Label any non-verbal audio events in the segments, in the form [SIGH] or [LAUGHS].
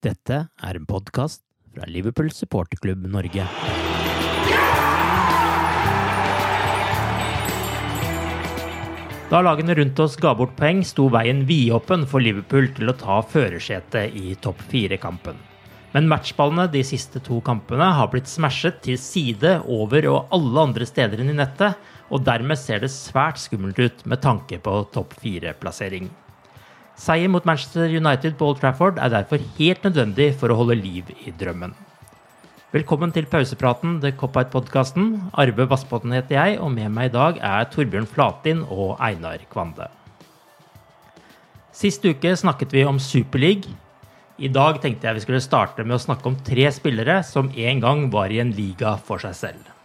Dette er en podkast fra Liverpool supporterklubb Norge. Da lagene rundt oss ga bort poeng, sto veien vidåpen for Liverpool til å ta førersetet i topp fire-kampen. Men matchballene de siste to kampene har blitt smashet til side, over og alle andre steder enn i nettet, og dermed ser det svært skummelt ut med tanke på topp fire-plassering. Seier mot Manchester United på Old Trafford er derfor helt nødvendig for å holde liv i drømmen. Velkommen til pausepraten, The Cop-Out-podkasten. Arve Vassbotn heter jeg, og med meg i dag er Torbjørn Flatin og Einar Kvande. Sist uke snakket vi om Superleague. I dag tenkte jeg vi skulle starte med å snakke om tre spillere som en gang var i en liga for seg selv.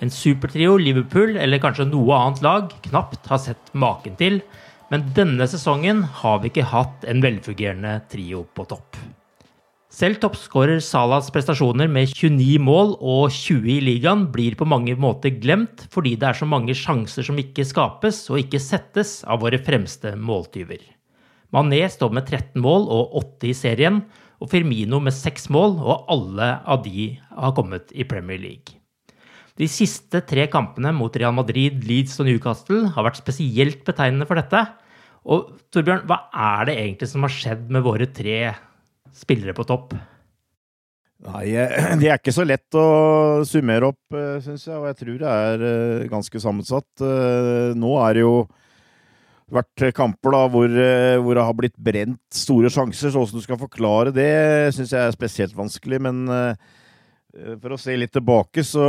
En supertrio Liverpool, eller kanskje noe annet lag, knapt har sett maken til, men denne sesongen har vi ikke hatt en velfungerende trio på topp. Selv toppskårer Salas prestasjoner med 29 mål og 20 i ligaen blir på mange måter glemt fordi det er så mange sjanser som ikke skapes og ikke settes av våre fremste måltyver. Mané står med 13 mål og 8 i serien, og Firmino med 6 mål, og alle av de har kommet i Premier League. De siste tre kampene mot Real Madrid, Leeds og Newcastle har vært spesielt betegnende for dette. Og Torbjørn, hva er det egentlig som har skjedd med våre tre spillere på topp? Nei, [CLEARS THROAT] de er ikke så lett å summere opp, syns jeg, og jeg tror det er ganske sammensatt. Nå er det jo vært kamper da, hvor, hvor, det har blitt brent store sjanser, så hvordan du skal forklare det, syns jeg er spesielt vanskelig. Men for å se litt tilbake, så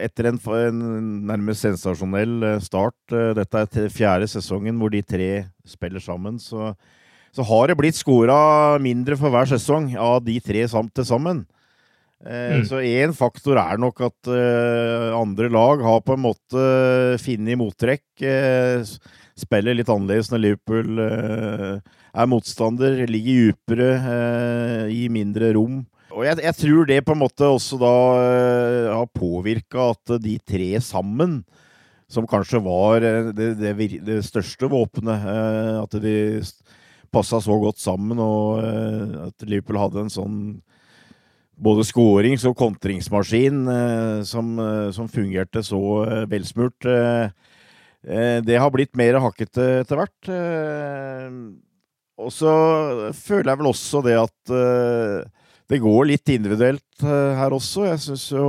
etter en, en nærmest sensasjonell start Dette er fjerde sesongen hvor de tre spiller sammen, så så har det blitt skåra mindre for hver sesong av de tre til sammen. Eh, mm. Så én faktor er nok at eh, andre lag har på en måte funnet mottrekk. Eh, spiller litt annerledes når Liverpool eh, er motstander, ligger dypere, eh, i mindre rom. Og jeg, jeg, tror det på en måte også da uh, har påvirka at de tre sammen som kanskje var det, det, det største våpenet. At de passa så godt sammen, og uh, at Liverpool hadde en sånn både skårings- og kontringsmaskin uh, som, uh, som, fungerte så velsmurt. det har blitt mer hakkete etter hvert. og så føler jeg vel også det at det går litt individuelt her også. Jeg syns jo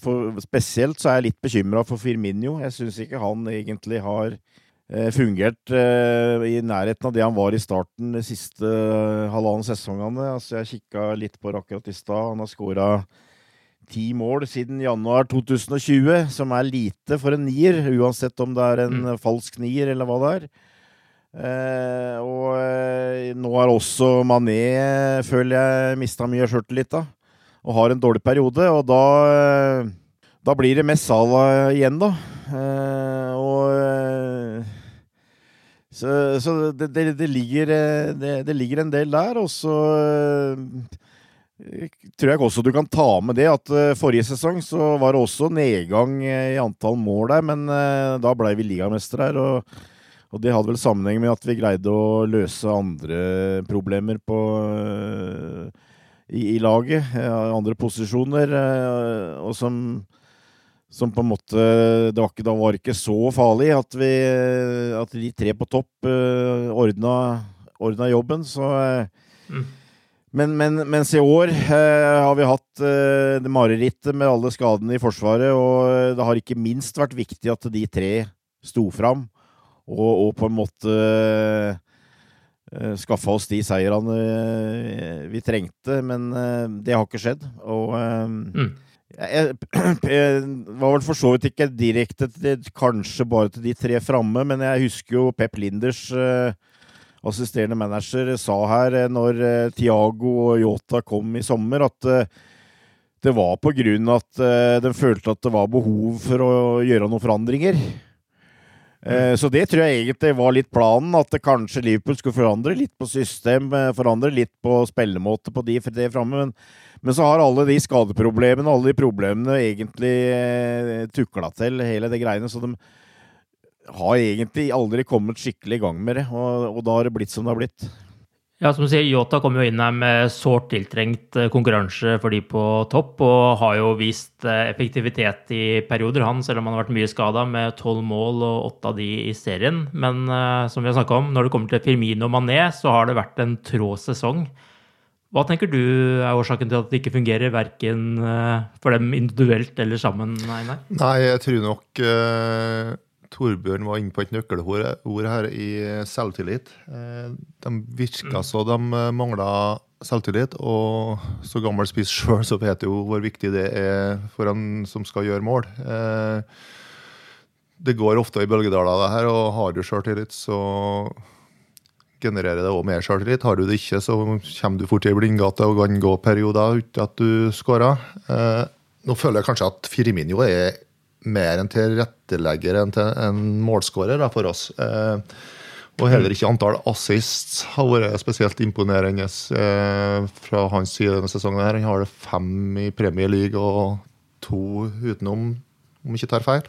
for, Spesielt så er jeg litt bekymra for Firminio. Jeg syns ikke han egentlig har Eh, fungert eh, i nærheten av det han var i starten de siste eh, halvannen sesongene. Altså, jeg kikka litt på det akkurat i stad. Han har skåra ti mål siden januar 2020, som er lite for en nier, uansett om det er en mm. falsk nier eller hva det er. Eh, og eh, nå har også Mané, føler jeg, mista mye av sjøltillit, og har en dårlig periode. Og da, eh, da blir det mest Salah igjen, da. og Så, så det, det, det, ligger, eh, det, ligger en del der. Og så eh, tror jeg også du kan ta med det at eh, forrige sesong så var det også nedgang i antall mål der, men da blei vi ligamestere her. Og, og, det hadde vel sammenheng med at vi greide å løse andre problemer på, i, i laget. Andre posisjoner. Og som som på en måte det var ikke, det var ikke så farlig at, vi, at de tre på topp ordna, ordna, jobben, så mm. men, men, mens i år har vi hatt det marerittet med alle skadene i Forsvaret, og det har ikke minst vært viktig at de tre sto fram og, og på en måte uh, skaffa oss de seirene vi trengte, men det har ikke skjedd. Og mm. Jeg, [CLEARS THROAT] var vel for så vidt ikke direkte til, kanskje bare til de tre framme, men jeg husker jo Pep Linders eh, assisterende manager sa her eh, når eh, Tiago og Yota kom i sommer, at eh, det var på grunn at eh, de følte at det var behov for å gjøre noen forandringer. Eh, så det tror jeg egentlig var litt planen, at kanskje Liverpool skulle forandre litt på system, forandre litt på spillemåte på de, tre framme. Men men så har alle de skadeproblemene alle de problemene egentlig eh, tukla til, hele det greiene. Så de har egentlig aldri kommet skikkelig i gang med det. Og, og da har det blitt som det har blitt. Ja, som du sier, Yota kom jo inn her med sårt tiltrengt eh, konkurranse for de på topp, og har jo vist eh, effektivitet i perioder, han, selv om han har vært mye skada, med tolv mål og åtte av de i serien. Men uh, som vi har snakka om, når det kommer til Firmino Mané, så har det vært en trå sesong. Hva tenker du er årsaken til at det ikke fungerer, verken uh, for dem individuelt eller sammen? Einar? Nei, jeg tror nok uh, Torbjørn var inne på et nøkkelord her i selvtillit. Uh, de virka mm. så de mangla selvtillit, og så gammel spiss sjøl så vet jo hvor viktig det er for en som skal gjøre mål. Uh, det går ofte i bølgedaler, det her, og har du sjøltillit, så genererer det òg mer sjøltillit. Har du det ikke, så kommer du fort i blindgate og kan gå perioder uten at du skårer. Eh, nå føler jeg kanskje at Firmino er mer en tilrettelegger enn til en målskårer for oss. Eh, og heller ikke antall assists har vært spesielt imponerende eh, fra hans side denne sesongen. her. Han har det fem i Premier League og to utenom, om jeg ikke tar feil.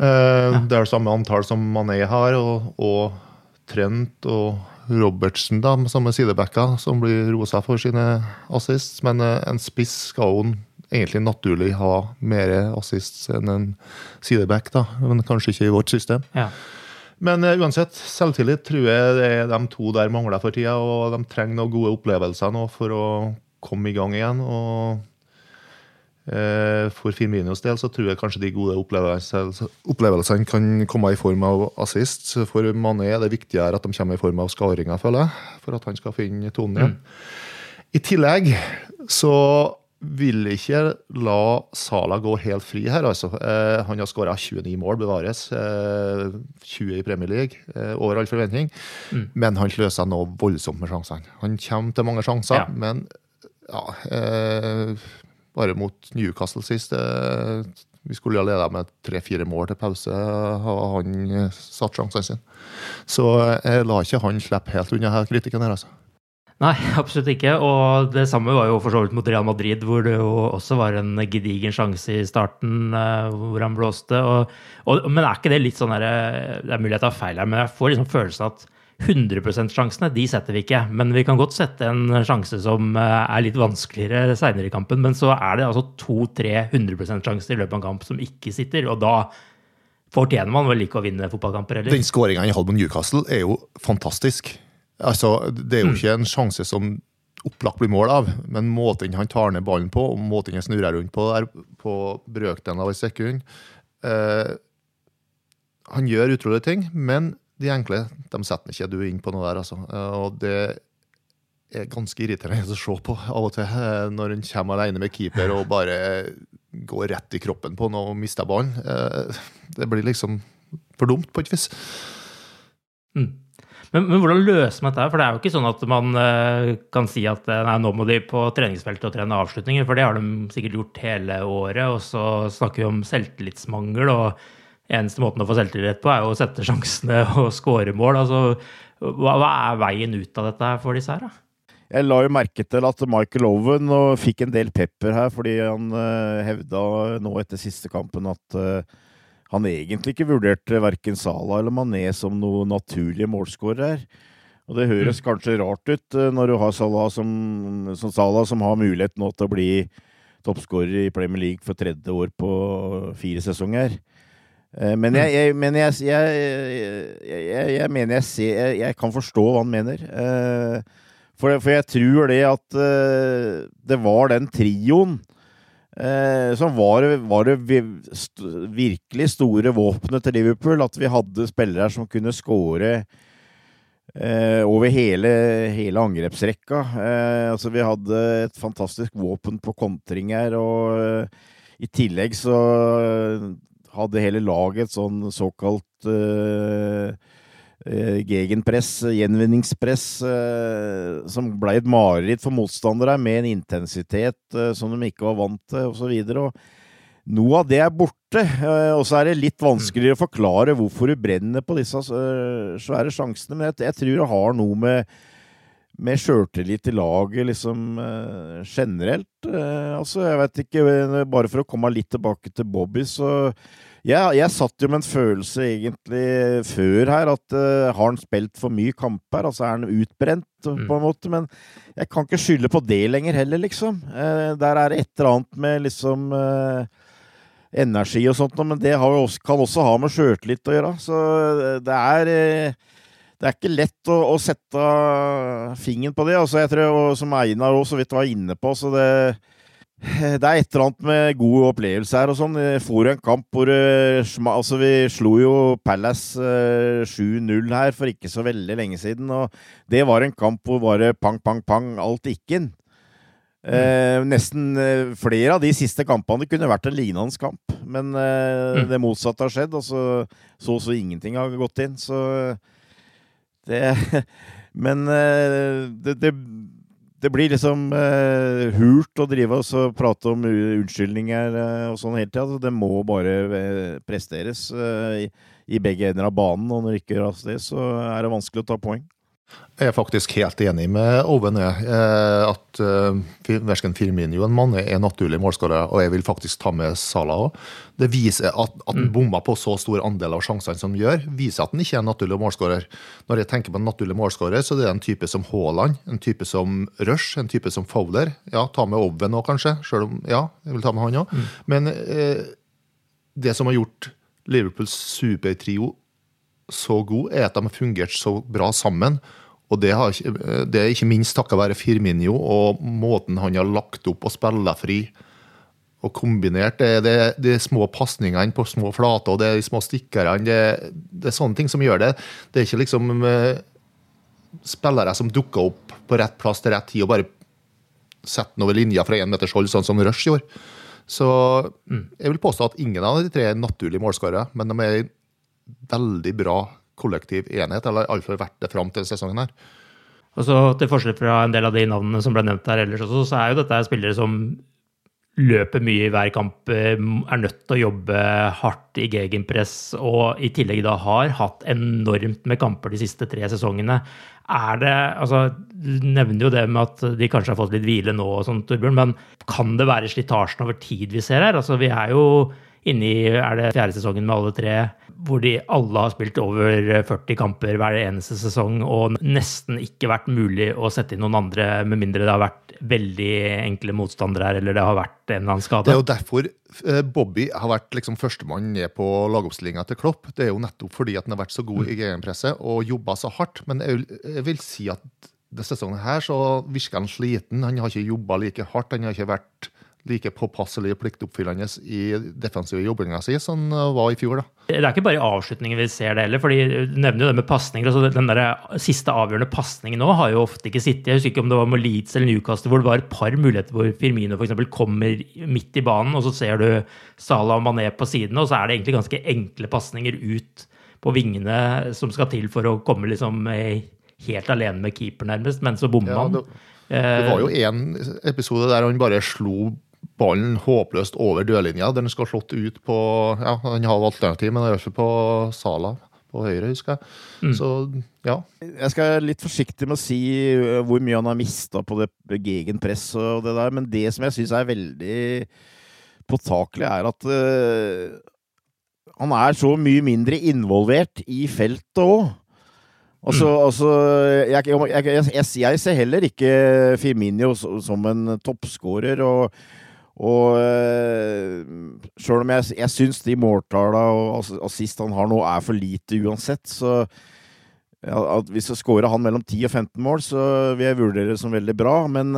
Eh, det er det samme antall som Mané har. og, og Trent og Robertsen, da, er sidebacker, som blir rosa for sine assists. Men en spiss skal jo egentlig naturlig ha mer assists enn en sideback, da. Men kanskje ikke i vårt system. Ja. Men uh, uansett, selvtillit tror jeg det er de to der mangler for tida. Og de trenger noen gode opplevelser nå for å komme i gang igjen. og Eh, for Firminos del så tror jeg kanskje de gode opplevelsene kan komme i form av assist. For Mané er det viktigere at de kommer i form av skåringer, føler jeg. For at han skal finne tonen igjen. Mm. I tillegg så vil ikke la Sala gå helt fri her, altså. Eh, han har skåra 29 mål, bevares. Eh, 20 i Premier League, eh, over all forventning. Mm. Men han sløser nå voldsomt med sjansene. Han kommer til mange sjanser, ja. men ja, eh, bare mot Newcastle sist. Eh, vi skulle ha leda med tre-fire mål til pause, har han satt sjansene sine. Så jeg la ikke han slippe helt unna her kritikken her, altså. Nei, [LAUGHS] absolutt ikke. Og det samme var jo for så vidt mot Real Madrid, hvor det jo også var en gedigen sjanse i starten uh, hvor han blåste. Og, og, men er ikke det litt sånn her, Det er mulig jeg tar feil her, men jeg får liksom følelsen at 100 %-sjansene de setter vi ikke. Men vi kan godt sette en sjanse som eh, er litt vanskeligere seinere i kampen. Men så er det altså to-tre 100 %-sjanser i løpet av en kamp som ikke sitter. Og da fortjener man vel ikke å vinne fotballkamper heller. Den skåringa i hadde mot Newcastle, er jo fantastisk. Altså, det er jo mm. ikke en sjanse som opplagt blir mål av, men måten han tar ned ballen på, og måten han snurrer rundt på der, på brøkdelen av et sekund eh, Han gjør utrolige ting, men de enkle de setter ikke du inn på noe der, altså. Eh, og det er ganske irriterende å se på av og til eh, når en kommer alene med keeper og bare går rett i kroppen på noe og mister ballen. Eh, det blir liksom for dumt, på et vis. Mm. Men, men, hvordan løser man dette? For det er jo ikke sånn at man uh, kan si at nei, nå må de på treningsfeltet og trene avslutninger, for det har de sikkert gjort hele året. Og så snakker vi om selvtillitsmangel. og eneste måten å få selvtillit på, er jo å sette sjansene [LAUGHS] og skåre mål. Altså, hva, hva, er veien ut av dette for disse her, da? Jeg la jo merke til at Michael Owen fikk en del pepper her, fordi han uh, hevda nå etter siste kampen at han egentlig ikke vurderte verken Salah eller Mané som noen naturlige målskårere. Og det høres mm. kanskje rart ut uh, når du har Salah som, som, Salah som har mulighet nå til å bli toppskårer i Premier League for tredje år på fire sesonger. Men jeg, jeg, men jeg, jeg, mener jeg ser Jeg kan forstå hva han mener. For, for jeg tror det at det var den trioen uh, som var, var det virkelig store våpenet til Liverpool. At vi hadde spillere som kunne skåre uh, over hele, hele angrepsrekka. altså vi hadde et fantastisk våpen på kontringer, og i tillegg så hadde hele laget et sånn såkalt Eh, gegenpress, gjenvinningspress, eh, som ble et mareritt for motstandere med en intensitet eh, som de ikke var vant til, osv. Noe av det er borte, og så er det litt vanskeligere å forklare hvorfor du brenner på disse svære sjansene, men jeg tror det har noe med med sjøltillit i laget, liksom generelt. altså, jeg vet ikke Bare for å komme litt tilbake til Bobby, så jeg, jeg satt jo med en følelse egentlig før her at uh, har han spilt for mye kamper? Altså er han utbrent, mm. på en måte? Men jeg kan ikke skylde på det lenger heller, liksom. Uh, der er det et eller annet med liksom uh, energi og sånt, men det også, kan også ha med sjøltillit å gjøre. Så det er det er ikke lett å, å sette fingeren på det. Altså, jeg tror, og Som Einar også så vidt var inne på, så det det er et eller annet med gode opplevelser her og sånn. Vi får en kamp hvor eh, altså Vi slo jo Palace 7-0 eh, her for ikke så veldig lenge siden. Og det var en kamp hvor bare pang, pang, pang, alt gikk inn. Eh, nesten eh, flere av de siste kampene kunne vært en lignende kamp. Men eh, mm. det motsatte har skjedd, og så så, så ingenting har gått inn. Så det [LAUGHS] Men eh, det, det det blir liksom eh, hult å drive og prate om unnskyldninger eh, og sånn hele tida. Det må bare presteres presteres i, i, begge ender av banen, og når det ikke gjøres det, så er det vanskelig å ta poeng. Jeg er faktisk helt enig med Oven i at uh, verken Firmino eller Manne er naturlige målskårere, og jeg vil faktisk ta med Salah òg. Det viser at, at han mm. bomma på så stor andel av sjansene som han gjør, viser at han ikke er en naturlig målskårer. Når jeg tenker på en naturlig målskårer, så det er en type som Haaland, en type som Rush, en type som Fowler. Ja, ta med Oven òg, kanskje. Selv om, ja, jeg vil ta med han òg. Mm. Men eh, det som har gjort Liverpools supertrio så god, er at de har fungert så bra sammen. Og det, har, det er ikke minst takket være Firminio og måten han har lagt opp og spilla fri og kombinert. Det, det, de er små pasningene på små flater det er de små stikkerne. Det, det, er sånne ting som gjør det. Det er ikke liksom uh, spillere som dukker opp på rett plass til rett tid og bare setter den over linja fra én meters hold, sånn som Rush gjorde. Så mm. jeg vil påstå at ingen av de tre er naturlige målskårere, men de er veldig bra kollektiv enhet, eller iallfall vært det fram til sesongen her. Og så Til forskjell fra en del av de navnene som ble nevnt her ellers også, så er jo dette spillere som løper mye i hver kamp, eh, er nødt til å jobbe hardt i gegenpress og i tillegg da har hatt enormt med kamper de siste tre sesongene. Er det, altså, Du nevner jo det med at de kanskje har fått litt hvile nå, og sånt, Torbjørn, men kan det være slitasjen over tid vi ser her? Altså, Vi er jo inne i er det fjerde sesongen med alle tre hvor de alle har spilt over 40 kamper hver eneste sesong, og nesten ikke vært mulig å sette inn noen andre, med mindre det har vært veldig enkle motstandere her, eller det har vært en eller annen skade. Det er jo derfor eh, Bobby har vært liksom førstemann ned på lagoppstillinga til Klopp. Det er jo nettopp fordi at han har vært så god i egenpresset og jobba så hardt. Men jeg vil si at denne sesongen her så virker han sliten. Han har ikke jobba like hardt. Han har ikke vært like påpasselig og pliktoppfyllende i defensive jobbinga si som han var i fjor. da. Det er ikke bare i avslutningen vi ser det heller. for Du nevner jo det med pasninger. Altså den der siste avgjørende pasningen nå har jo ofte ikke sittet. Jeg husker ikke om det var med Leeds eller Newcastle hvor det var et par muligheter hvor Firmino for eksempel, kommer midt i banen, og så ser du Salah og Mané på siden, og så er det egentlig ganske enkle pasninger ut på vingene som skal til for å komme liksom helt alene med keeper, nærmest, men så bommer ja, han. Det, det var jo én episode der han bare slo ballen håpløst over dørlinja. Den skal slått ut på ja, Han har alternativ, men det gjør ikke på Sala på høyre, husker jeg. Mm. Så ja. Jeg skal være litt forsiktig med å si hvor mye han har mista på det gegenpress og det der, men det som jeg syns er veldig påtakelig, er at uh, han er så mye mindre involvert i feltet òg. Altså, altså jeg, jeg, jeg, jeg, ser heller ikke Firminio som en toppskårer. Og, og sjøl om jeg, jeg syns de måltallene og assist han har nå, er for lite uansett, så ja, Hvis jeg scorer han mellom 10 og 15 mål, så vil jeg vurdere det som veldig bra. Men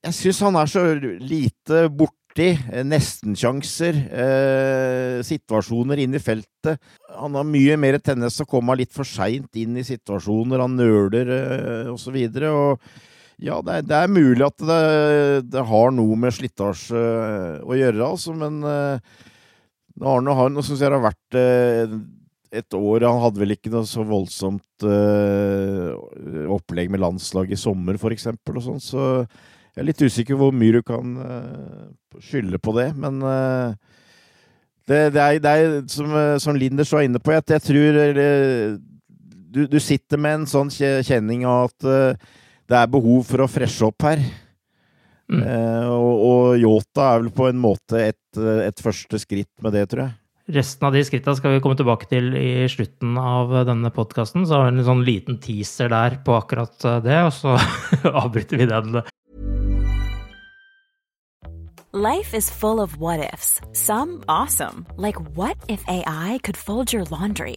jeg syns han er så lite borti nestenkjanser, eh, situasjoner inn i feltet. Han har mye mer tendens til å komme litt for seint inn i situasjoner, han nøler eh, osv. Og, og ja, det er, det er, mulig at det, det har noe med slitasje eh, å gjøre, altså, men eh, Arne har, nå syns jeg har vært eh, et år Han hadde vel ikke noe så voldsomt opplegg med landslag i sommer, for eksempel, og sånn, så jeg er litt usikker hvor mye du kan skylde på det, men det, det, er, det, er, som, som Linders var inne på, at jeg tror du, du, sitter med en sånn kjenning av at det er behov for å freshe opp her. Mm. og, og Yota er vel på en måte et, et første skritt med det, tror jeg. Resten av de skrittene skal vi komme tilbake til i slutten av denne podkasten. Så har vi en sånn liten teaser der på akkurat det, og så [LAUGHS] avbryter vi den Life is full of what ifs. Some awesome, like what if AI could fold your laundry?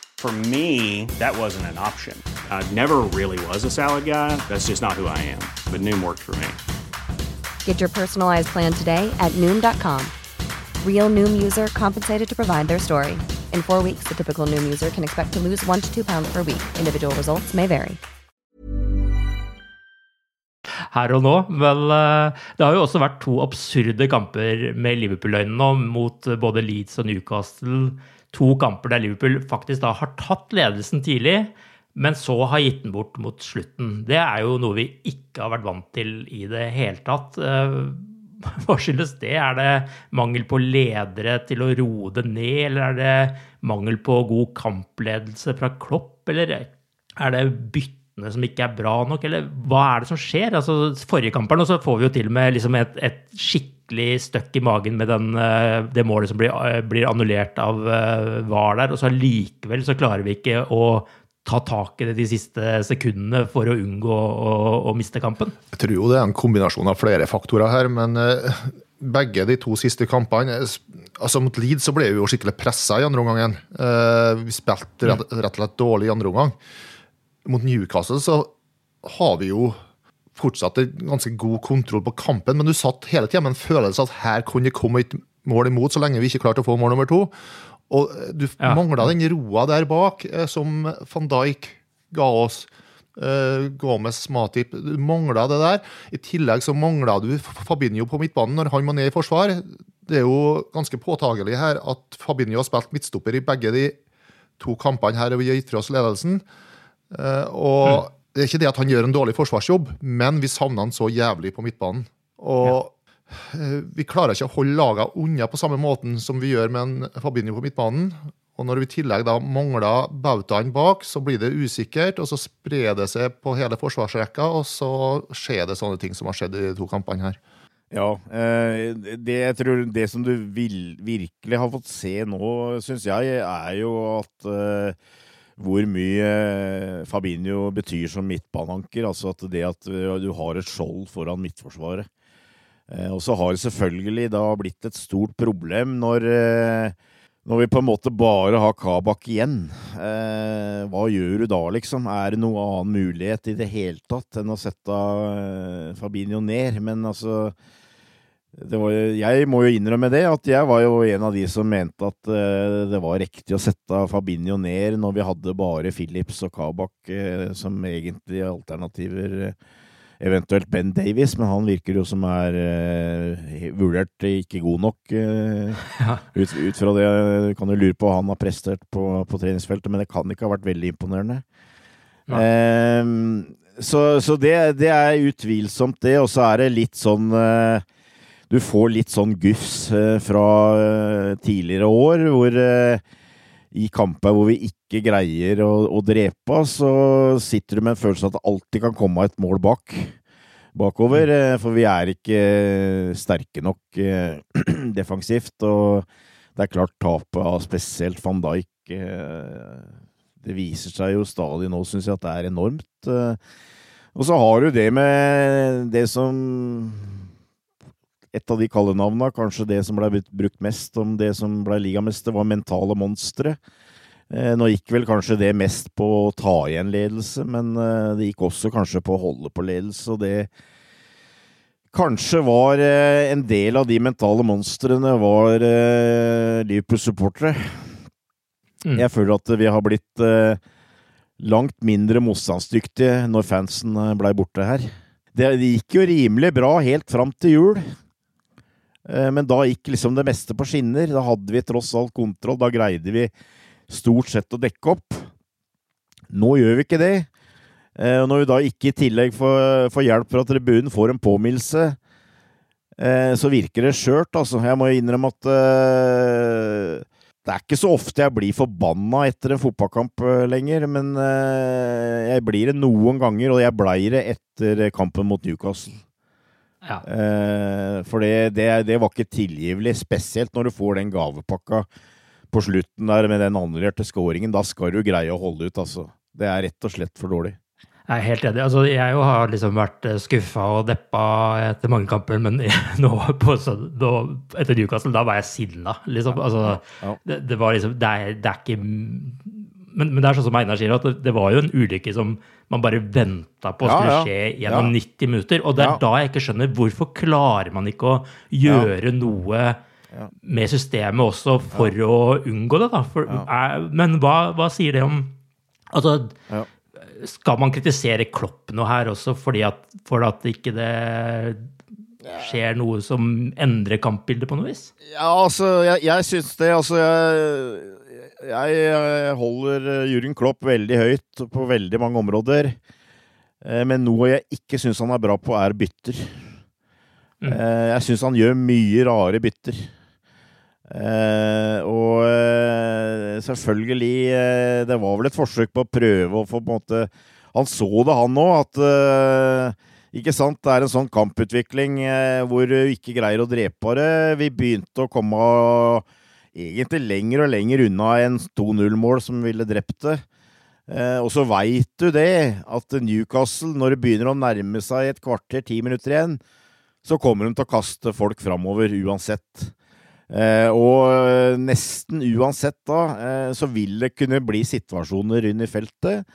For me, that wasn't an option. I never really was a salad guy. That's just not who I am. But Noom worked for me. Get your personalized plan today at Noom.com. Real Noom user compensated to provide their story. In four weeks, the typical Noom user can expect to lose one to two pounds per week. Individual results may vary. Her og nå. Vel, eh, det har jo også vært to absurde kamper med Liverpool-øynene nå, mot både Leeds og Newcastle. To kamper der Liverpool faktisk da har tatt ledelsen tidlig, men så har gitt den bort mot slutten. Det er jo noe vi ikke har vært vant til i det hele tatt. [LAUGHS] Hva skyldes det? Er det mangel på ledere til å roe det ned, eller er det mangel på god kampledelse fra Klopp, eller er det bytte som ikke er bra nok, eller hva er det som skjer? Altså, forrige kampen, og så får vi jo til og med liksom et, et, skikkelig støkk i magen med den, eh, det målet som blir, eh, blir annullert av uh, VAR der, og så allikevel så klarer vi ikke å ta tak i det de siste sekundene for å unngå å, å, miste kampen? Jeg tror jo det er en kombinasjon av flere faktorer her, men begge de to siste kampene altså Mot Leeds så ble vi jo skikkelig pressa i andre omgang. Vi spilte rett og slett dårlig i andre omgang mot Newcastle så har vi jo fortsatt ganske god kontroll på kampen, men du satt hele tida med en følelse at her kunne det komme et mål imot, så lenge vi ikke klarte å få mål nummer to. Og du ja. mangla den roa der bak eh, som van Dijk ga oss. Uh, Gomez, Matip Du mangla det der. I tillegg så mangla du Fabinho på midtbanen når han må ned i forsvar. Det er jo ganske påtagelig her at Fabinho har spilt midtstopper i begge de to kampene her, og vi har gitt fra oss ledelsen. Eh, og mm. Det er ikke det at han gjør en dårlig forsvarsjobb, men vi savner han så jævlig på midtbanen. Og ja. Eh, vi klarer ikke å holde lagene unna på samme måten som vi gjør med en Fabinho på midtbanen. Og når vi i tillegg da mangler bautaen bak, så blir det usikkert, og så sprer det seg på hele forsvarsrekka, og så skjer det sånne ting som har skjedd i de to kampene her. Ja, eh, det jeg tror det som du vil, virkelig har fått se nå, syns jeg, er jo at hvor mye eh, Fabinho betyr som midtbaneanker. Altså at det at eh, du har et skjold foran midtforsvaret. Eh, og så har det selvfølgelig da blitt et stort problem når, når vi på en måte bare har Kabak igjen. Hva gjør du da, liksom? Er det noen annen mulighet i det hele tatt enn å sette Fabinho ned? Men altså var, jeg må jo innrømme det, at jeg var jo en av de som mente at uh, det var riktig å sette Fabinho ned når vi hadde bare Phillips og Kabak uh, som egentlige alternativer. eventuelt Ben Davies, men han virker jo som er uh, vurdert ikke god nok. Ja. Ut, ut, fra det du kan jo lure på hva han har prestert på, på, treningsfeltet, men det kan ikke ha vært veldig imponerende. Ehm, så, så det, det, er utvilsomt det, og så er det litt sånn du får litt sånn gufs eh, fra eh, tidligere år, hvor eh, i kamper hvor vi ikke greier å, å drepe, så sitter du med en følelse av at det alltid kan komme et mål bak. Bakover, mm. for vi er ikke sterke nok [CLEARS THROAT] defensivt. Og det er klart tapet av spesielt van Dijk Det viser seg jo stadig nå, syns jeg, at det er enormt. Og så har du det med det som et av de kallenavna, kanskje det som ble brukt mest om det som ble ligamester, var mentale monstre. Eh, nå gikk vel kanskje det mest på å ta igjen ledelse, men eh, det gikk også kanskje på å holde på ledelse, og det kanskje var eh, en del av de mentale monstrene var Liverpool-supportere. Mm. Jeg føler at vi har blitt langt mindre motstandsdyktige når fansen blei borte her. Det gikk jo rimelig bra helt fram til jul. Eh, men da gikk liksom det meste på skinner. Da hadde vi tross alt kontroll. Da greide vi stort sett å dekke opp. Nå gjør vi ikke det. Eh, når vi da ikke i tillegg får, får hjelp fra tribunen, får en påminnelse, eh, så virker det skjørt, altså. Jeg må innrømme at det er ikke så ofte jeg blir forbanna etter en fotballkamp lenger, men jeg blir det noen ganger, og jeg blei det etter kampen mot Newcastle. Ja. Eh, for det, det, det, var ikke tilgivelig, spesielt når du får den gavepakka på slutten der med den annullerte scoringen. Da skal du greie å holde ut, altså. Det er rett og slett for dårlig. Jeg er helt enig. Altså, jeg har liksom vært eh, skuffa og deppa etter mange kamper, men [LAUGHS] nå, på, så, nå etter Newcastle, da var jeg sinna. Liksom. Altså, ja. det, det, var liksom det er, det er ikke men, men, det er sånn som Einar sier, at det, det, var jo en ulykke som man bare venta på skulle ja, ja. skje gjennom ja. 90 minutter. Og det er da jeg ikke skjønner hvorfor klarer man ikke å gjøre noe med systemet også for å unngå det, da. For, er, men hva, hva, sier det om Altså, skal man kritisere Klopp noe her også fordi at, for at ikke det skjer noe som endrer kampbildet på noe vis? Ja, altså, jeg, jeg syns det. Altså, jeg jeg holder eh, Jürgen Klopp veldig høyt på veldig mange områder. Eh, men noe jeg ikke syns han er bra på, er bytter. Mm. Eh, jeg syns han gjør mye rare bytter. Eh, og eh, selvfølgelig eh, Det var vel et forsøk på å prøve å få på en måte Han så det, han òg, at eh, ikke sant, Det er en sånn kamputvikling eh, hvor du ikke greier å drepe det. Vi begynte å komme egentlig lenger og lenger unna en 2-0-mål som ville drept det. Eh, og så veit du det, at Newcastle, når det begynner å nærme seg et kvarter, ti minutter igjen, så kommer de til å kaste folk framover uansett. Eh, og nesten uansett da, eh, så vil det kunne bli situasjoner rundt i feltet.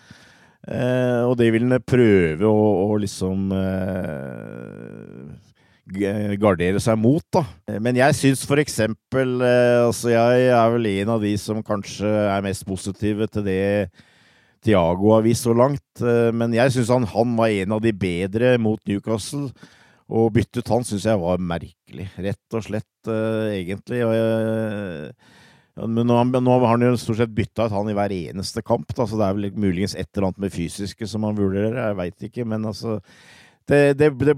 Eh, og det vil en prøve å, å liksom eh, gardere seg mot, da. Eh, Men jeg syns for eksempel eh, Altså, jeg er vel en av de som kanskje er mest positive til det Tiago har vist så langt. Eh, Men jeg syns han, han var en av de bedre mot Newcastle. Og bytte ut han syns jeg var merkelig, rett og slett, eh, egentlig. Og jeg, men nå, nå har han jo stort sett bytta ut han i hver eneste kamp, da, så det er vel muligens et eller annet med fysiske som han vurderer, jeg veit ikke, men altså det, det, det,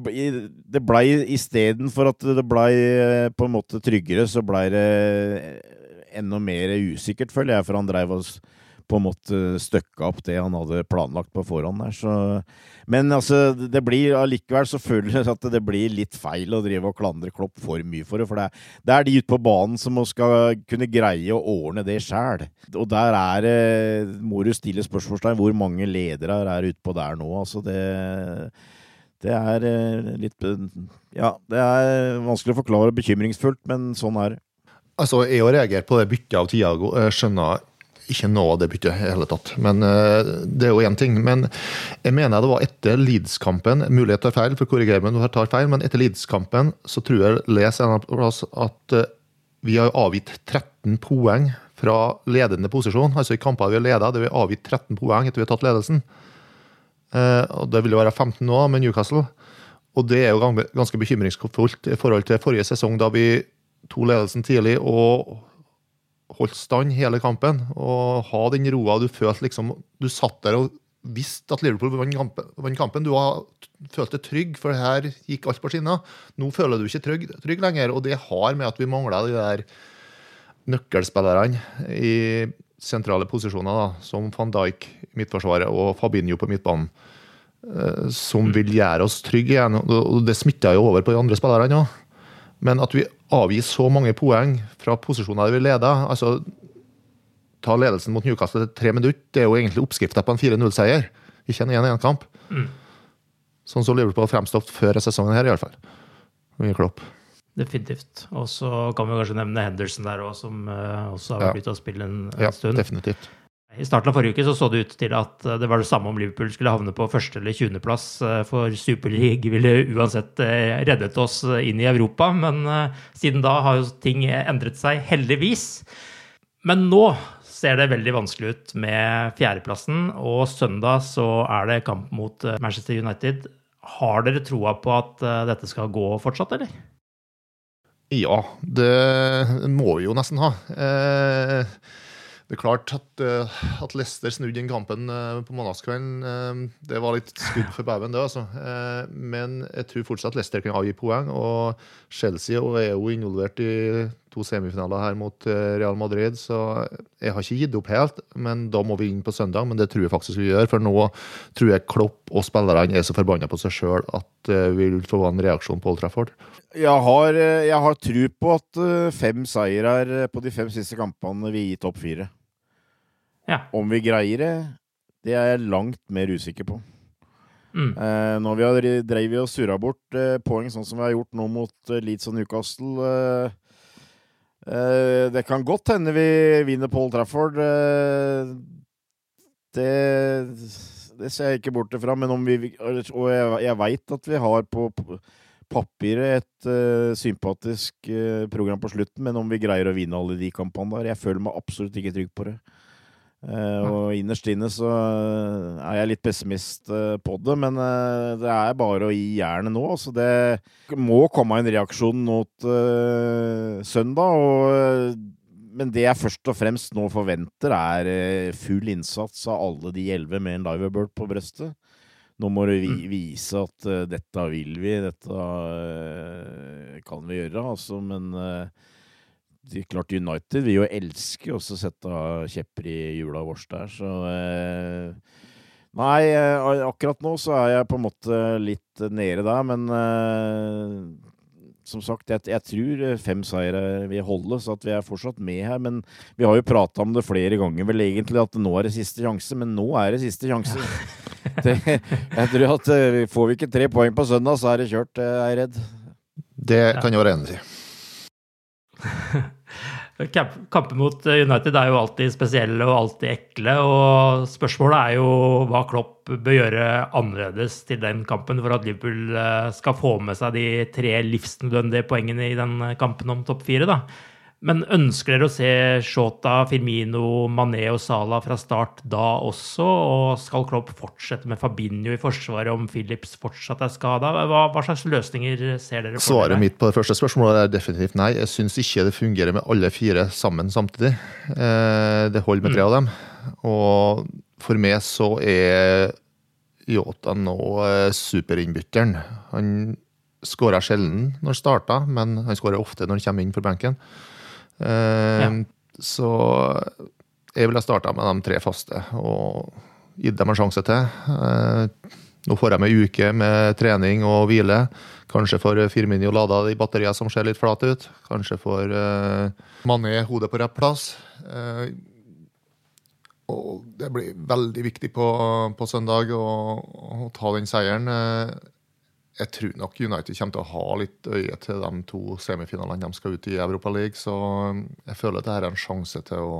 det blei istedenfor at det blei eh, på en måte tryggere, så blei det enda mer usikkert, føler jeg, for han dreiv og på en måte støkka opp det han hadde planlagt på forhånd der. Så. Men altså, det blir allikevel så føler jeg at det blir litt feil å drive og klandre Klopp for mye for det. For det er, det er de ute på banen som skal kunne greie å ordne det sjæl. Og der er Må du stille spørsmålstegn hvor mange ledere er ute på der nå. Altså, det det er eh, litt Ja, det er vanskelig å forklare bekymringsfullt, men sånn er det. Altså, jeg har reagert på det byttet av Tiago. Skjønner ikke noe av det byttet i hele tatt. Men eh, det er jo én ting. Men jeg mener det var etter Leeds-kampen Mulig jeg tar feil, for korriger meg når jeg tar feil, men etter Leeds-kampen så tror jeg leser en plass at eh, vi har avgitt 13 poeng fra ledende posisjon. Altså i kamper vi har ledet, det vi avgitt 13 poeng etter vi har tatt ledelsen. Eh, og Det vil jo være 15 nå med Newcastle. Og det er jo ganske bekymringsfullt i forhold til forrige sesong, da vi tok ledelsen tidlig og holdt stand hele kampen. Og ha den roa du følte liksom Du satt der og visste at Liverpool vant kampen. Du har følt deg trygg, for her gikk alt på skinner. Nå føler du ikke trygg, trygg lenger, og det har med at vi mangler de der nøkkelspillerne i sentrale posisjoner, da, som van Dijk i midtforsvaret og Fabinho på midtbanen, eh, som vil gjøre oss trygge igjen. Og det smitter jo over på de andre spillerne òg. Men at vi avgir så mange poeng fra posisjoner der vi leder altså Ta ledelsen mot Newcastle til tre minutter, det er jo egentlig oppskrifta på en 4-0-seier. Ikke en 1-1-kamp. Mm. Sånn som Liverpool fremstått før sesongen her, iallfall. Mye klopp. Definitivt. Og så kan vi kanskje nevne Henderson der òg, som eh, også har vært ute og spilt en, en Ja, stund. definitivt. I starten av forrige uke så, så det ut til at eh, det var det samme om Liverpool skulle havne på første- eller 20.-plass, for Superleague ville uansett eh, reddet oss eh, inn i Europa. Men eh, siden da har jo ting endret seg, heldigvis. Men nå ser det veldig vanskelig ut med fjerdeplassen, og søndag så er det kamp mot eh, Manchester United. Har dere troa på at eh, dette skal gå fortsatt, eller? Ja, det må vi jo nesten ha. Eh, det er klart at, eh, at Leicester snudde den kampen eh, på mandagskvelden. Det var litt skudd for baugen, det. altså. Men jeg tror fortsatt Leicester kan avgi poeng. Og Chelsea er jo involvert i to semifinaler her mot eh, Real Madrid, så jeg har ikke gitt opp helt. Men da må vi inn på søndag, men det tror jeg faktisk vi gjør. For nå tror jeg Klopp og spillerne er så forbanna på seg sjøl at eh, vi vil få en reaksjon på Old Trafford. Jeg har, eh, jeg har tro på at fem seirer på de fem siste kampene vil gi topp fire. Ja. Om vi greier det, det er jeg langt mer usikker på. Mm. Eh, når vi har dre- drevet og surra bort eh, poeng sånn som vi har gjort nå mot eh, Leeds og Newcastle Det kan godt hende vi vinner Paul Trafford. Eh, det, det ser jeg ikke bort ifra. Men om vi Og jeg, jeg veit at vi har på, papiret et eh, sympatisk eh, program på slutten, men om vi greier å vinne alle de kampene der Jeg føler meg absolutt ikke trygg på det. Eh, og innerst inne så eh, er jeg litt pessimist eh, på det, men det er bare å gi jernet nå. Så det må komme en reaksjon mot uh, søndag. Og, men det jeg først og fremst nå forventer, er full innsats av alle de elleve med en Liverbird på brøstet. Nå må du vi vise at uh, dette vil vi, dette uh, kan vi gjøre, altså. Men det er klart United vil jo elske å sette kjepper i hjula våre der, så eh, Nei, eh, akkurat nå så er jeg på en måte litt nede der, men eh, som sagt, jeg, jeg, tror fem seire vil holde, så at vi er fortsatt med her. Men vi har jo prata om det flere ganger, vel egentlig, at nå er det siste sjanse. Men nå er det siste sjanse. [LAUGHS] Det, jeg tror at eh, Får vi ikke tre poeng på søndag, så er det kjørt, jeg er redd. Det kan jo være enig i. [LAUGHS] Kamper mot United er jo alltid spesielle og alltid ekle. og Spørsmålet er jo hva Klopp bør gjøre annerledes til den kampen for at Liverpool eh, skal få med seg de tre livsnødvendige poengene i den kampen om topp fire. da. Men ønsker dere å se Shota, Firmino, Mané og Salah fra start da også? Og skal Klopp fortsette med Fabinho i forsvaret om Phillips fortsatt er skada? Hva, hva, slags løsninger ser dere for Svaret mitt på det første spørsmålet er definitivt nei. Jeg syns ikke det fungerer med alle fire sammen samtidig. Eh, det holder med tre av dem. Og for meg så er Yota nå eh, superinnbytteren. Han skårer sjelden når han starta, men han skårer ofte når han kommer inn for benken. Ja. Ehm, så jeg ville starta med de tre faste og gitt dem en sjanse til. Ehm, nå får de ei uke med trening og hvile. Kanskje får Firmini lada de batteriene som ser litt flate ut. Kanskje får Mané hodet på rett plass. Og det blir veldig viktig på, på søndag å, å, ta den seieren. Jeg tror nok United kommer til å ha litt øye til de to semifinalene de skal ut i Europa League. Så um, jeg føler at dette er en sjanse til å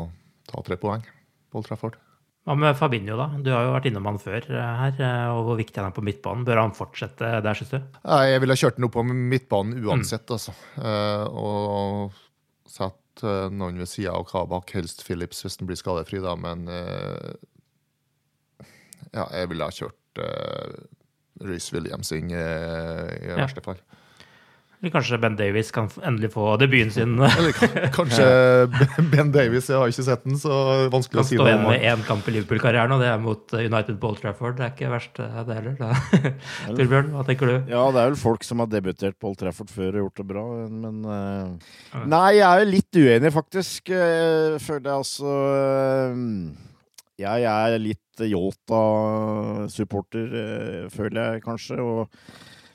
ta tre poeng på Old Trafford. Hva med Fabinho, da? Du har jo vært innom han før eh, her. Eh, og Hvor viktig han er på midtbanen. Bør han fortsette der, syns du? Jeg ville kjørt han opp på midtbanen uansett, mm. altså. Eh, og satt noen ved sida av Kabak, helst Phillips hvis den blir skadefri, da. Men ja, jeg ville ha kjørt Reece Williamsing i, i ja. verste fall. Eller kanskje Ben Davies kan endelig få debuten sin. [LAUGHS] Eller kanskje Ben Davies, jeg har ikke sett den, så vanskelig å si noe om. Han står igjen med én kamp i Liverpool-karrieren, og det er mot United Ball Old Trafford. Det er ikke verst, det heller. [LAUGHS] Torbjørn, hva tenker du? Ja, det er vel folk som har debutert på Old Trafford før og gjort det bra, men. Nei, jeg er jo litt uenig, faktisk. Jeg føler jeg altså. Jeg er litt Yota-supporter, eh, føler jeg kanskje. Og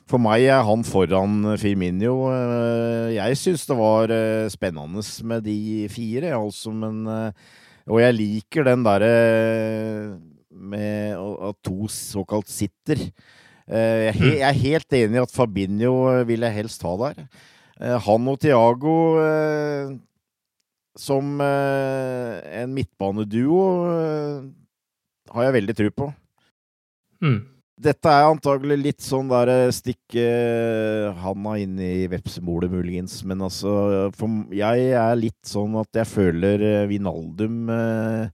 for meg er han foran Firminio. Eh, jeg syns det var eh, spennende med de fire, altså, men Og jeg liker den derre med at to såkalt sitter. Jeg er helt enig i at Fabinho vil jeg helst ha der. Han og Tiago som eh, en midtbaneduo eh, har jeg veldig tro på. Mm. Dette er antagelig litt sånn der eh, stikke handa inn i vepsemolet, muligens. Men altså, for jeg er litt sånn at jeg føler Vinaldum eh,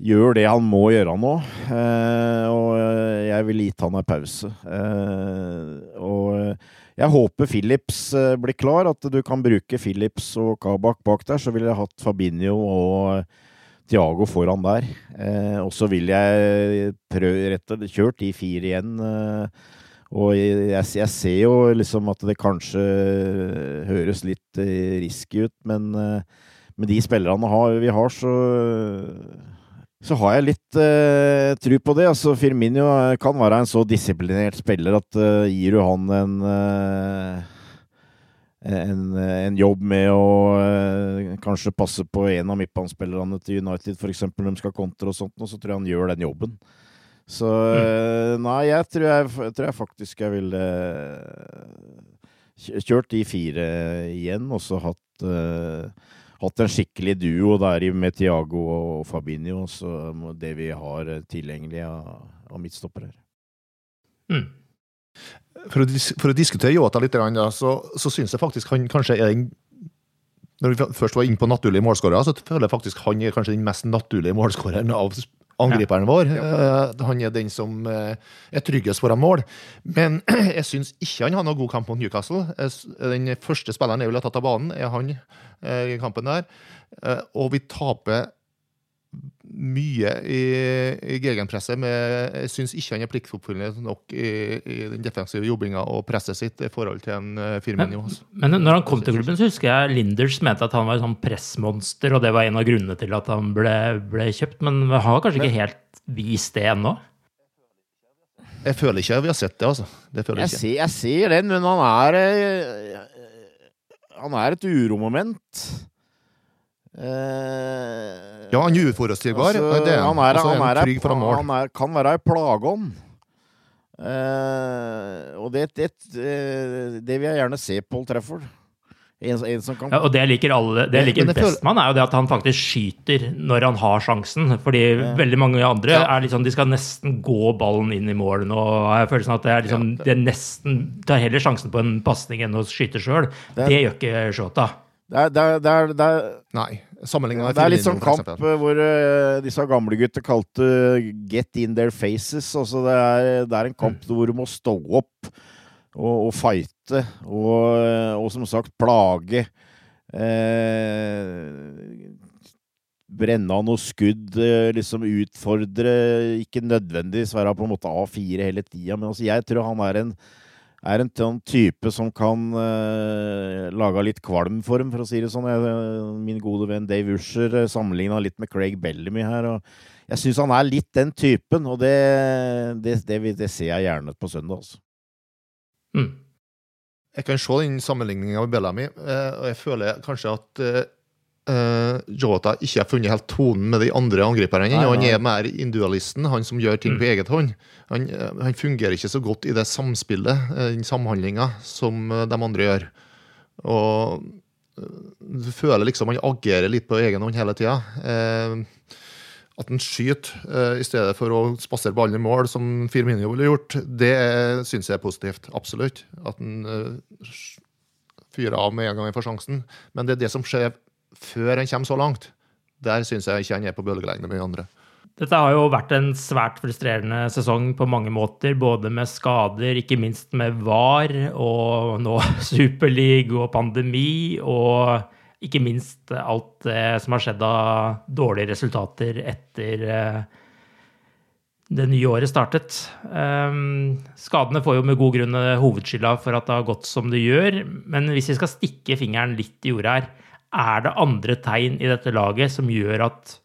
gjør det han må gjøre nå. Eh, og jeg ville gitt han en pause. Eh, og jeg håper Philips eh, blir klar, at du kan bruke Philips og Kabak bak der. Så ville jeg hatt Fabinho og Tiago foran der. Eh, og så vil jeg prøve rett og kjørt de fire igjen. Eh, og jeg, jeg, ser jo liksom at det kanskje høres litt eh, risky ut, men eh, med de spillerne vi har, så så har jeg litt uh, tru på det. Altså, Firminio kan være en så disiplinert spiller at uh, gir du han en, uh, en, en jobb med å kanskje passe på en av midtbanespillerne til United, f.eks. når de skal kontre og sånt, og så tror jeg han gjør den jobben. Så mm. nei, jeg tror jeg, tror jeg, faktisk jeg ville kjørt de fire igjen, og så hatt hatt en skikkelig duo der med Tiago og Fabinho, så det vi har tilgjengelig av, av midtstoppere. Mm. For, å, for å diskutere Yota litt, så, så syns jeg faktisk han kanskje er den Når vi først var inne på naturlige målskårere, så føler jeg faktisk han er kanskje den mest naturlige målskåreren av angriperen vår. Uh, han er den som uh, er tryggest foran mål. Men [CLEARS THROAT] jeg syns ikke han har noen god kamp mot Newcastle. Den første spilleren jeg ville tatt av banen, er han i kampen der. og vi taper mye i, i gegenpresset. Men jeg syns ikke han er pliktoppfyllende nok i, i den defensive jobbinga og presset sitt i forhold til en uh, Firmino. altså. Men når han kom til klubben, så husker jeg Linders mente at han var et sånn pressmonster, og det var en av grunnene til at han ble, ble kjøpt. Men vi har kanskje ikke helt vist det ennå? Jeg føler ikke vi har sett det, altså. Det føler Jeg jeg ikke. ser, jeg ser den, men han er eh, Han er et uromoment. Eh, Ja, han er uforutsigbar. altså, han er han. han er, han er, trygg foran mål. Han er, kan være ei plageånd. Eh, og det, det, det vil jeg gjerne se Paul Trefford. En, en som kan Ja, og det jeg liker, alle, det jeg liker Men best med han, er jo det at han faktisk skyter når han har sjansen. Fordi veldig mange andre Ja. er liksom, de skal nesten gå ballen inn i mål nå. og Jeg føler sånn at det er liksom, det er nesten tar heller sjansen på en pasning enn å skyte sjøl. Det er- Det gjør ikke Shota. Det er, det er, det er, det er Nei. Sammenligna med Det er litt sånn kamp hvor uh, disse gamle gutter kalte 'get in their faces'. Altså det, er, en kamp hvor du må stå opp og, og fighte, og, og som sagt plage. Eh, brenne av noe skudd, eh, liksom utfordre. Ikke nødvendigvis være på en måte A4 hele tida, men altså jeg tror han er en er en sånn type som kan uh, lage litt kvalm for dem, for å si det sånn. Jeg, min gode venn Dave Usher uh, sammenligna litt med Craig Bellamy her. og Jeg syns han er litt den typen, og det, det, det, det ser jeg gjerne på søndag. Altså. Jeg kan se den sammenligninga med Bellamy, eh, og jeg føler kanskje at eh, Jota ikke har funnet helt tonen med de andre angriperne. Nei, Han er mer individualisten, han som gjør ting på eget hånd. Han, eh, han fungerer ikke så godt i det samspillet, eh, den samhandlinga, som de andre gjør. Og du føler liksom han agerer litt på egen hånd hele tida. Eh, at han skyter eh, i stedet for å spasere ballen i mål, som Firmino ville gjort, det syns jeg er positivt. Absolutt. At han eh, fyrer av med en gang han får sjansen. Men det er det som skjer før han kommer så langt. Der syns jeg ikke han er på bølgelengde med de andre. Dette har jo vært en svært frustrerende sesong på mange måter, både med skader, ikke minst med VAR, og nå [LAUGHS] Superleague og pandemi, og ikke minst alt det som har skjedd av dårlige resultater etter eh, det nye året startet. Um, skadene får jo med god grunn hovedskylda for at det har gått som det gjør, men hvis vi skal stikke fingeren litt i jorda her, er det andre tegn i dette laget som gjør at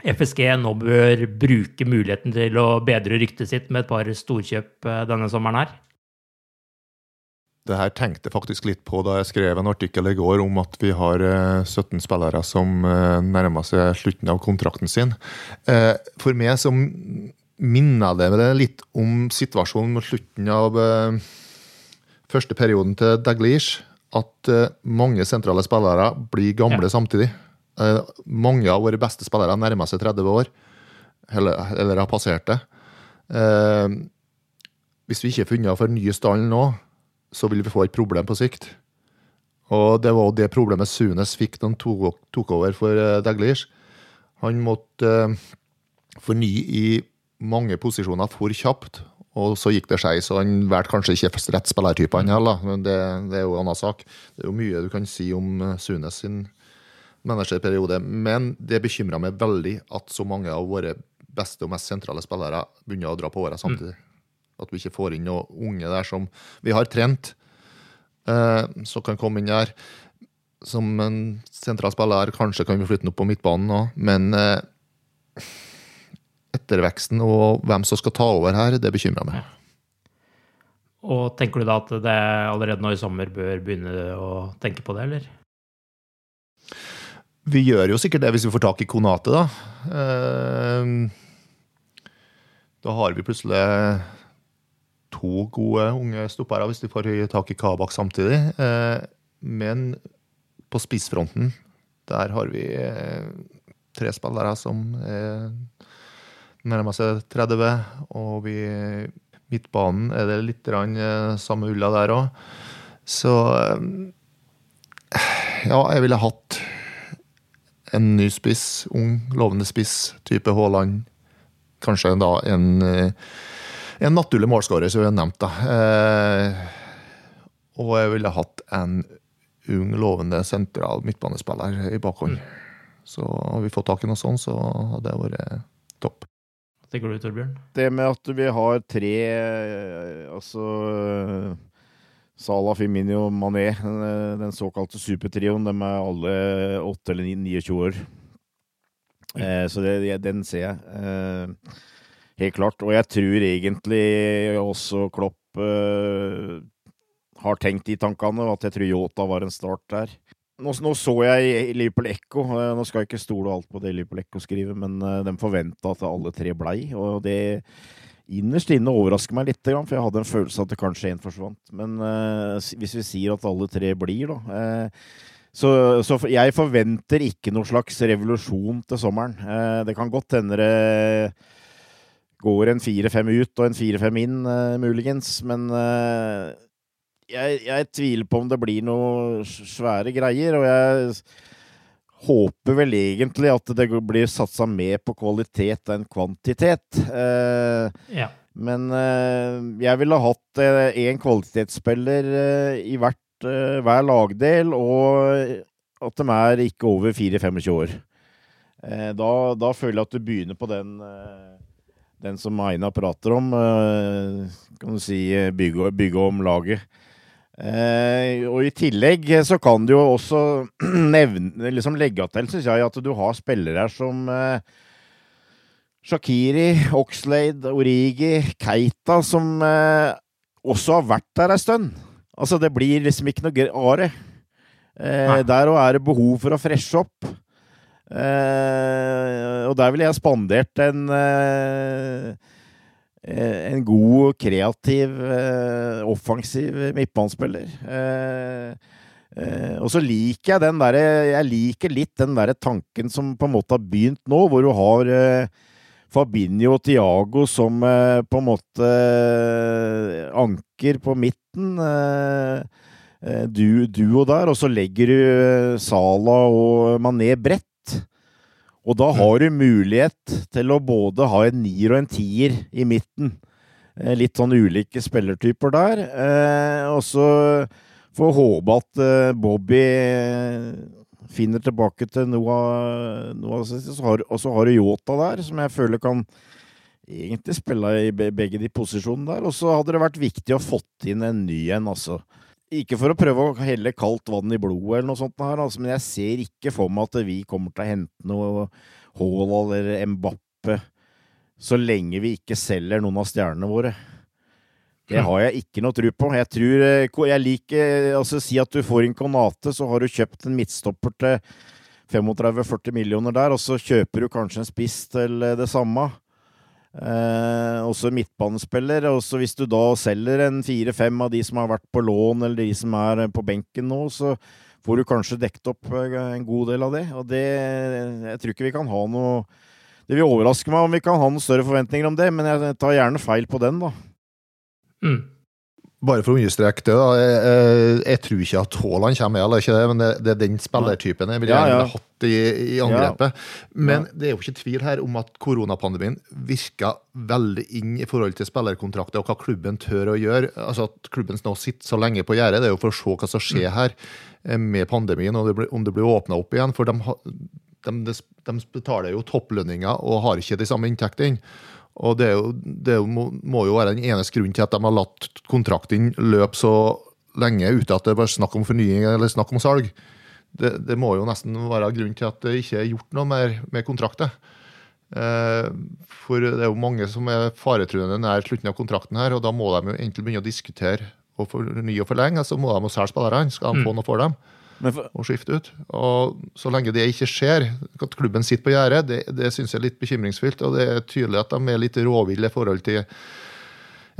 FSG nå bør bruke muligheten til å bedre ryktet sitt med et par storkjøp eh, denne sommeren her? Det her tenkte jeg faktisk litt på da jeg skrev en artikkel i går om at vi har eh, 17 spillere som eh, nærmer seg slutten av kontrakten sin. Eh, For meg så minner det litt om situasjonen mot slutten av eh, første perioden til Daglish. At eh, mange sentrale spillere blir gamle samtidig. Eh, Mange av våre beste spillere nærmer seg 30 år, eller, eller har passert det. Eh, Hvis vi ikke er funnet for nye stall nå, så vil vi få et problem på sikt. Og det var det problemet Sunes fikk da han tok, over for Daglish. Han måtte fornye i mange posisjoner for kjapt, og så gikk det skeis. Og han valgte kanskje ikke rett spillertype, han heller, men det, det er jo en annen sak. Det er jo mye du kan si om eh, Sunes sin managerperiode, men det bekymra meg veldig at så mange av våre beste og mest sentrale spillere begynner å dra på åra samtidig. At vi ikke får inn noen unge der som vi har trent, eh, som kan komme inn der som en sentral spiller. Kanskje kan vi flytte den opp på midtbanen òg, men eh, etterveksten og hvem som skal ta over her, det bekymrer meg. Og tenker du da at det allerede nå i sommer bør begynne å tenke på det, eller? Vi gjør jo sikkert det hvis vi får tak i Konate, da. Eh, Da har vi plutselig to gode unge stoppere hvis de får tak i Kabak samtidig. Eh, Men på spissfronten, der har vi eh, tre spillere som er nærmer seg 30, og vi midtbanen er det litt grann, eh, samme ulla der òg. Så eh, ja, jeg ville hatt en ny spiss, ung, lovende spiss, type Haaland. Kanskje da en, eh, en naturlig målskårer, som vi har nevnt. da. Eh, og jeg ville hatt en ung, lovende sentral midtbanespiller i bakhånd. Så har vi fått tak i noe sånt, så hadde det vært topp. Tenker du, Torbjørn? Det med at vi har tre eh, Altså Salah, Firmino Mané, den, den såkalte supertrioen, de er alle 8 eller 29 år. Eh, så det, den ser jeg. Eh, helt klart. Og jeg tror egentlig også Klopp eh, har tenkt de tankene, og at jeg tror Yota var en start der. Nå, nå så jeg Liverpool Echo, eh, nå skal jeg ikke stole alt på det Liverpool Echo skriver, men eh, de forventa at alle tre blei, og det innerst inne overrasker meg litt, for jeg hadde en følelse av at det kanskje én forsvant. Men uh, hvis vi sier at alle tre blir, da så, så, jeg forventer ikke noe slags revolusjon til sommeren. Det kan godt hende det går en fire-fem ut og en fire-fem inn, muligens. Men jeg, jeg, tviler på om det blir noe svære greier. Og jeg håper vel egentlig at det blir satsa mer på kvalitet enn kvantitet. Eh, ja. Men eh, jeg ville hatt én eh, kvalitetsspiller i hvert, hver lagdel, og at de er ikke over 4-25 år. Eh, da, da, føler jeg at du begynner på den, den som Aina prater om. kan du si bygge, bygge om laget. Eh, og i tillegg så kan du jo også [CLEARS THROAT] nevne, liksom legge til, syns jeg, at du har spillere som eh, Shakiri, Oxlade, Origi, Keita, som eh, også har vært der ei stund. Altså, det blir liksom ikke noe are. Eh, der òg er det behov for å freshe opp. Eh, og der ville jeg spandert en Eh, en god, kreativ, eh, offensiv midtbanespiller. Eh, og så liker jeg den derre Jeg liker litt den derre tanken som på en måte har begynt nå, hvor du har Fabinho og Tiago som på en måte anker på midten. Du, duo der, og så legger du Sala og Mané bredt. Og da har du mulighet til å både ha en nier og en tier i midten. Eh, litt sånn ulike spillertyper der. Eh, og så får håpe at eh, Bobby finner tilbake til av sitt. Og så har du Yota der, som jeg føler kan egentlig spille i begge de posisjonene der. Og så hadde det vært viktig å fått inn en ny en, altså. Ikke for å prøve å helle kaldt vann i blodet, eller noe sånt, her, altså, men jeg ser ikke for meg at vi kommer til å hente noe Haaland eller Mbappe så lenge vi ikke selger noen av stjernene våre. Det har jeg ikke noe tro på. Jeg tror eh, Jeg liker Altså, si at du får en Konate, så har du kjøpt en midtstopper til 35-40 millioner der, og så kjøper du kanskje en spiss til eh, det samme. Eh, også midtbanespiller. Også hvis du da selger en fire-fem av de som har vært på lån, eller de som er på benken nå, så får du kanskje dekket opp eh, en god del av det. Og det Jeg tror ikke vi kan ha noe Det vil overraske meg om vi kan ha noen større forventninger om det, men jeg tar gjerne feil på den, da. Mm. Bare for å understreke det, da. Jeg, jeg, jeg, tror ikke at Haaland kommer eller ikke det, men det, det er den spillertypen jeg ville ja, ja. hatt i, i angrepet. Ja. Men det er jo ikke tvil her om at koronapandemien virka veldig inn i forhold til spillerkontrakter og hva klubben tør å gjøre. Altså At klubben nå sitter så lenge på gjerdet, det er jo for å se hva som skjer mm. her eh, med pandemien, og det om det blir åpna opp igjen. For de, de, de betaler jo topplønninger og har ikke de samme inntektene. Og det, jo, det må, må, jo være den eneste grunnen til at de har latt kontrakten løpe så lenge uten at det er snakk om fornying eller snakk om salg. Det, det, må jo nesten være grunnen til at det ikke er gjort noe mer med kontrakter. Eh, for det er jo mange som er faretruende nær slutten av kontrakten her, og da må de jo egentlig begynne å diskutere og fornye og forlenge, så må de jo selge spillerne. Skal de få mm. noe for dem? For... og skifte ut. Og Så lenge det ikke skjer, at klubben sitter på gjerdet, det, det syns jeg er litt bekymringsfullt. Og det er tydelig at de er litt råville i forhold til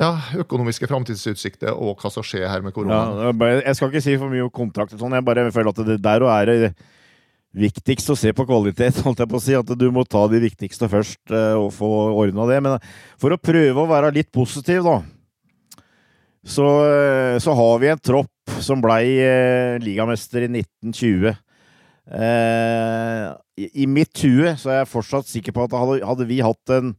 ja, økonomiske framtidsutsikter og hva som skjer her med korona. Ja, jeg skal ikke si for mye om kontrakt, sånn, jeg bare føler at det der og er det viktigst å se på kvalitet. [LAUGHS] holdt jeg på å si, At du må ta de viktigste først eh, og få ordna det. Men for å prøve å være litt positiv, da, så, eh, så har vi en tropp som blei eh, ligamester i 1920. Eh, i, mitt hue så er jeg fortsatt sikker på at hadde, vi hatt en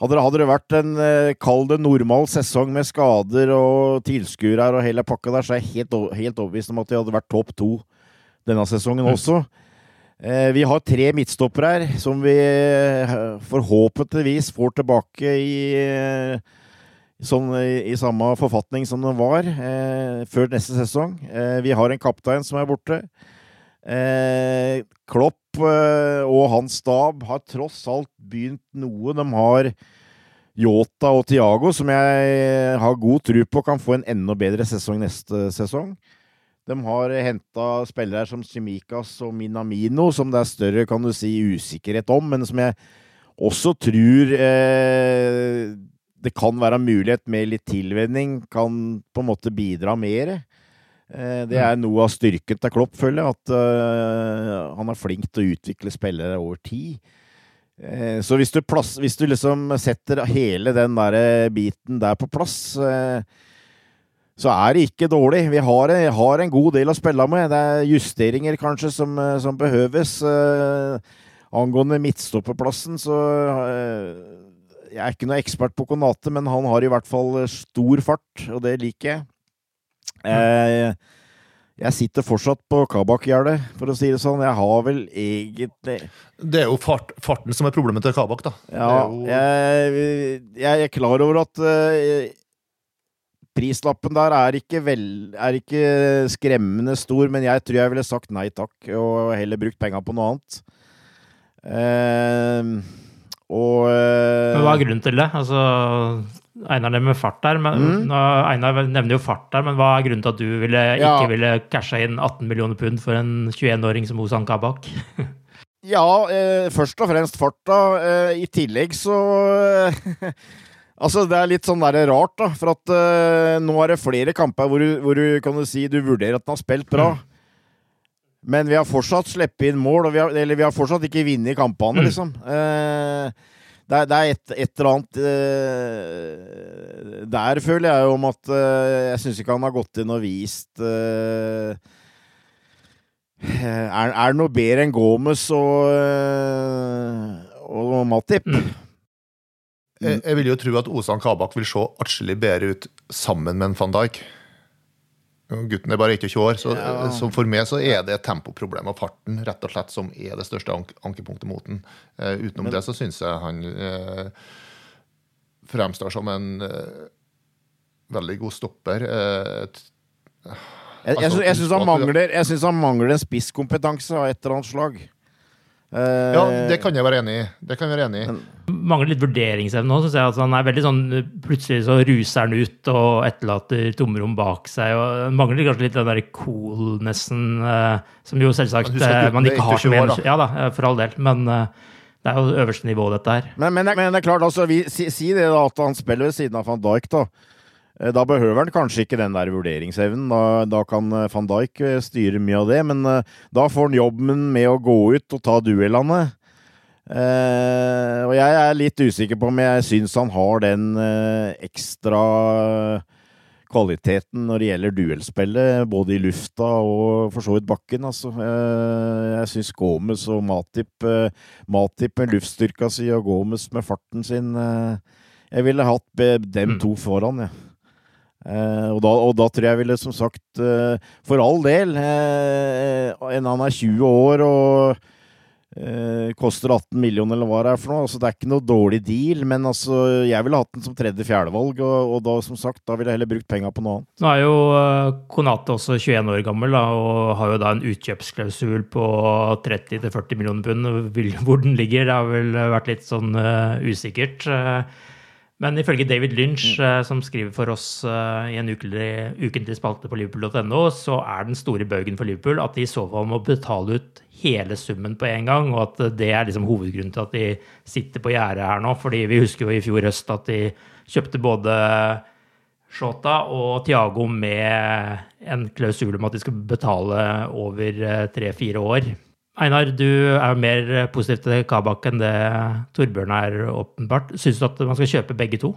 hadde, hadde det vært en eh, kall det normal sesong med skader og tilskuere og hele pakka der, så er jeg helt, helt overbevist om at vi hadde vært topp to denne sesongen mm. også. Eh, vi har tre midtstoppere her som vi forhåpentligvis får tilbake i, eh, sånn, i, i samme forfatning som den var eh, før neste sesong. Eh, vi har en kaptein som er borte. Eh, Klopp eh, og hans stab har tross alt begynt noe. De har Yota og Tiago, som jeg har god tro på kan få en enda bedre sesong neste sesong. De har henta spillere som Simikas og Minamino, som det er større kan du si, usikkerhet om, men som jeg også tror eh, det kan være mulighet med litt tilvenning, kan på en måte bidra mer. Eh, det er noe av styrken til Klopp, føler jeg, at eh, han er flink til å utvikle spillere over tid. Eh, så hvis du, plass, hvis du liksom setter hele den der biten der på plass så er det ikke dårlig. Vi har, har, en god del å spille med. Det er justeringer kanskje som, som behøves. Angående midtstopperplassen, så Jeg er ikke noe ekspert på Konate, men han har i hvert fall stor fart, og det liker jeg. Uh, jeg sitter fortsatt på Kabak-gjerdet, for å si det sånn. Jeg har vel egentlig Det er jo fart, farten som er problemet til Kabak, da. Ja, jo... jeg, jeg, er klar over at Prislappen der er ikke, vel, er ikke, skremmende stor, men jeg tror jeg ville sagt nei takk og heller brukt penga på noe annet. Uh, og uh, Hva er grunnen til det? Altså, Einar nevner fart der, men, mm. Einar nevner jo fart der, men hva er grunnen til at du ville, ja. ikke ville casha inn 18 millioner pund for en 21-åring som Ozan Kabak? [LAUGHS] ja, eh, først og fremst farta. Eh, I tillegg så [LAUGHS] Altså, Det er litt sånn der rart, da. For at uh, nå er det flere kamper hvor du, hvor du kan du si du vurderer at den har spilt bra. Mm. Men vi har fortsatt sluppet inn mål, vi har, eller vi har fortsatt ikke vunnet kampene, mm. liksom. Uh, det, er, det, er et, et eller annet uh, Der føler jeg jo om at jeg syns ikke han har gått inn og vist er, er det noe bedre enn Gomez og, og Matip? Mm. Jeg, jeg, vil jo tro at Osan Kabak vil se atskillig bedre ut sammen med en van Dijk. Gutten er bare 21 år, så, ja. så, for meg så er det tempoproblem og farten rett og slett som er det største ank ankepunktet mot den. Uh, utenom Men, det så syns jeg han uh, fremstår som en uh, veldig god stopper. jeg altså, jeg syns han, han, mangler en spisskompetanse av et eller annet slag. Ja, det kan jeg være enig i. Det kan jeg være enig i mangler litt vurderingsevne nå. syns jeg at han er veldig sånn, Plutselig så ruser han ut og etterlater tomrom bak seg. og Mangler kanskje litt den der coolnessen uh, som jo selvsagt uh, man ikke har med Ja da, eh, for all del. Men uh, det er jo øverste nivå, dette her. Men, men, men det er klart, altså, vi, si, si, det da, at han spiller ved siden av van Dijk, da. Da behøver han kanskje ikke den der vurderingsevnen. Da, da, kan van Dijk styre mye av det. Men da får han jobben med å gå ut og ta duellene. Uh, og jeg er litt usikker på om jeg syns han har den ekstra kvaliteten når det gjelder duellspillet, både i lufta og for så vidt bakken. Altså. Uh, jeg syns Gomez og Matip Matip med luftstyrka si og Gomez med farten sin Jeg ville hatt dem mm. to foran, jeg. Ja. Og da, og, da, tror jeg ville som sagt For all del, en han er 20 år og Eh, koster 18 millioner, eller hva det er for noe. Altså, det er ikke noe dårlig deal, men altså, jeg ville hatt den som tredje-fjerdevalg, og, og da som sagt, da ville jeg heller brukt penga på noe annet. Nå er jo uh, Konate også 21 år gammel, da, og har jo da en utkjøpsklausul på 30-40 millioner pund. Hvor den ligger, det har vel vært litt sånn uh, usikkert. Uh, men ifølge David Lynch, mm. som skriver for oss i en ukentlig, ukentlig spalte på liverpool.no, så er den store bøygen for Liverpool at de i så fall må betale ut hele summen på en gang, og at det er liksom hovedgrunnen til at de sitter på gjerdet her nå. fordi vi husker jo i fjor høst at de kjøpte både Shota og Tiago med en klausul om at de skulle betale over eh, tre-fire år. Einar, du er jo mer positiv til Kabak enn det Torbjørn er, åpenbart. Syns du at man skal kjøpe begge to?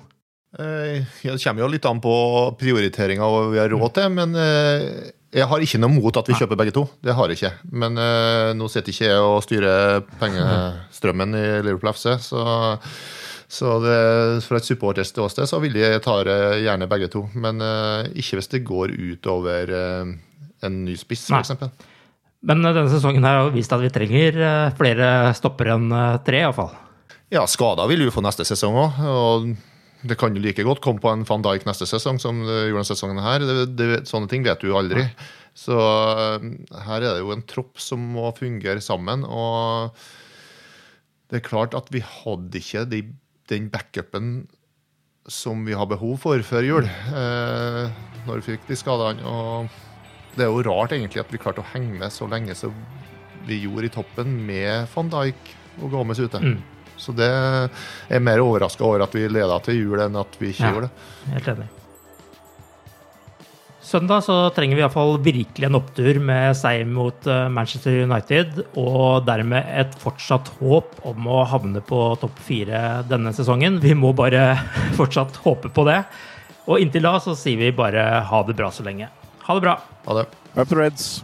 Eh, det kommer jo litt an på prioriteringa og hva vi har råd til, men eh, jeg har ikke noe mot at vi kjøper begge to. Det har jeg ikke. Men uh, nå sitter ikke jeg og styrer pengestrømmen i Liverpool FC, så, så det, fra et supporterståsted så vil jeg ta gjerne begge to. Men uh, ikke hvis det går utover en ny spiss, f.eks. Men denne sesongen her har vist at vi trenger eh, flere stoppere enn eh, tre, iallfall. Ja, skader vil du få neste sesong òg. Og det kan jo like godt komme på en van Dijk neste sesong som det gjorde denne sesongen her. Det, det, sånne ting vet du jo aldri. Så eh, her er det jo en tropp som må fungere sammen. Og det er klart at vi hadde ikke de, den backupen som vi har behov for før jul, eh, når vi fikk de skadene. Og det er jo rart egentlig at vi klarte å henge med så lenge som vi gjorde i toppen med van Dijk og Gomez ute. Mm. Så det er mer overraska over at vi leda til jul enn at vi ikke ja, gjorde det. Helt enig. Søndag så trenger vi iallfall virkelig en opptur med seier mot eh, Manchester United, og dermed et fortsatt håp om å havne på topp fire denne sesongen. Vi må bare [LAUGHS] fortsatt håpe på det. Og inntil da så sier vi bare ha det bra så lenge. Ha det bra. Ha det. Up the Reds.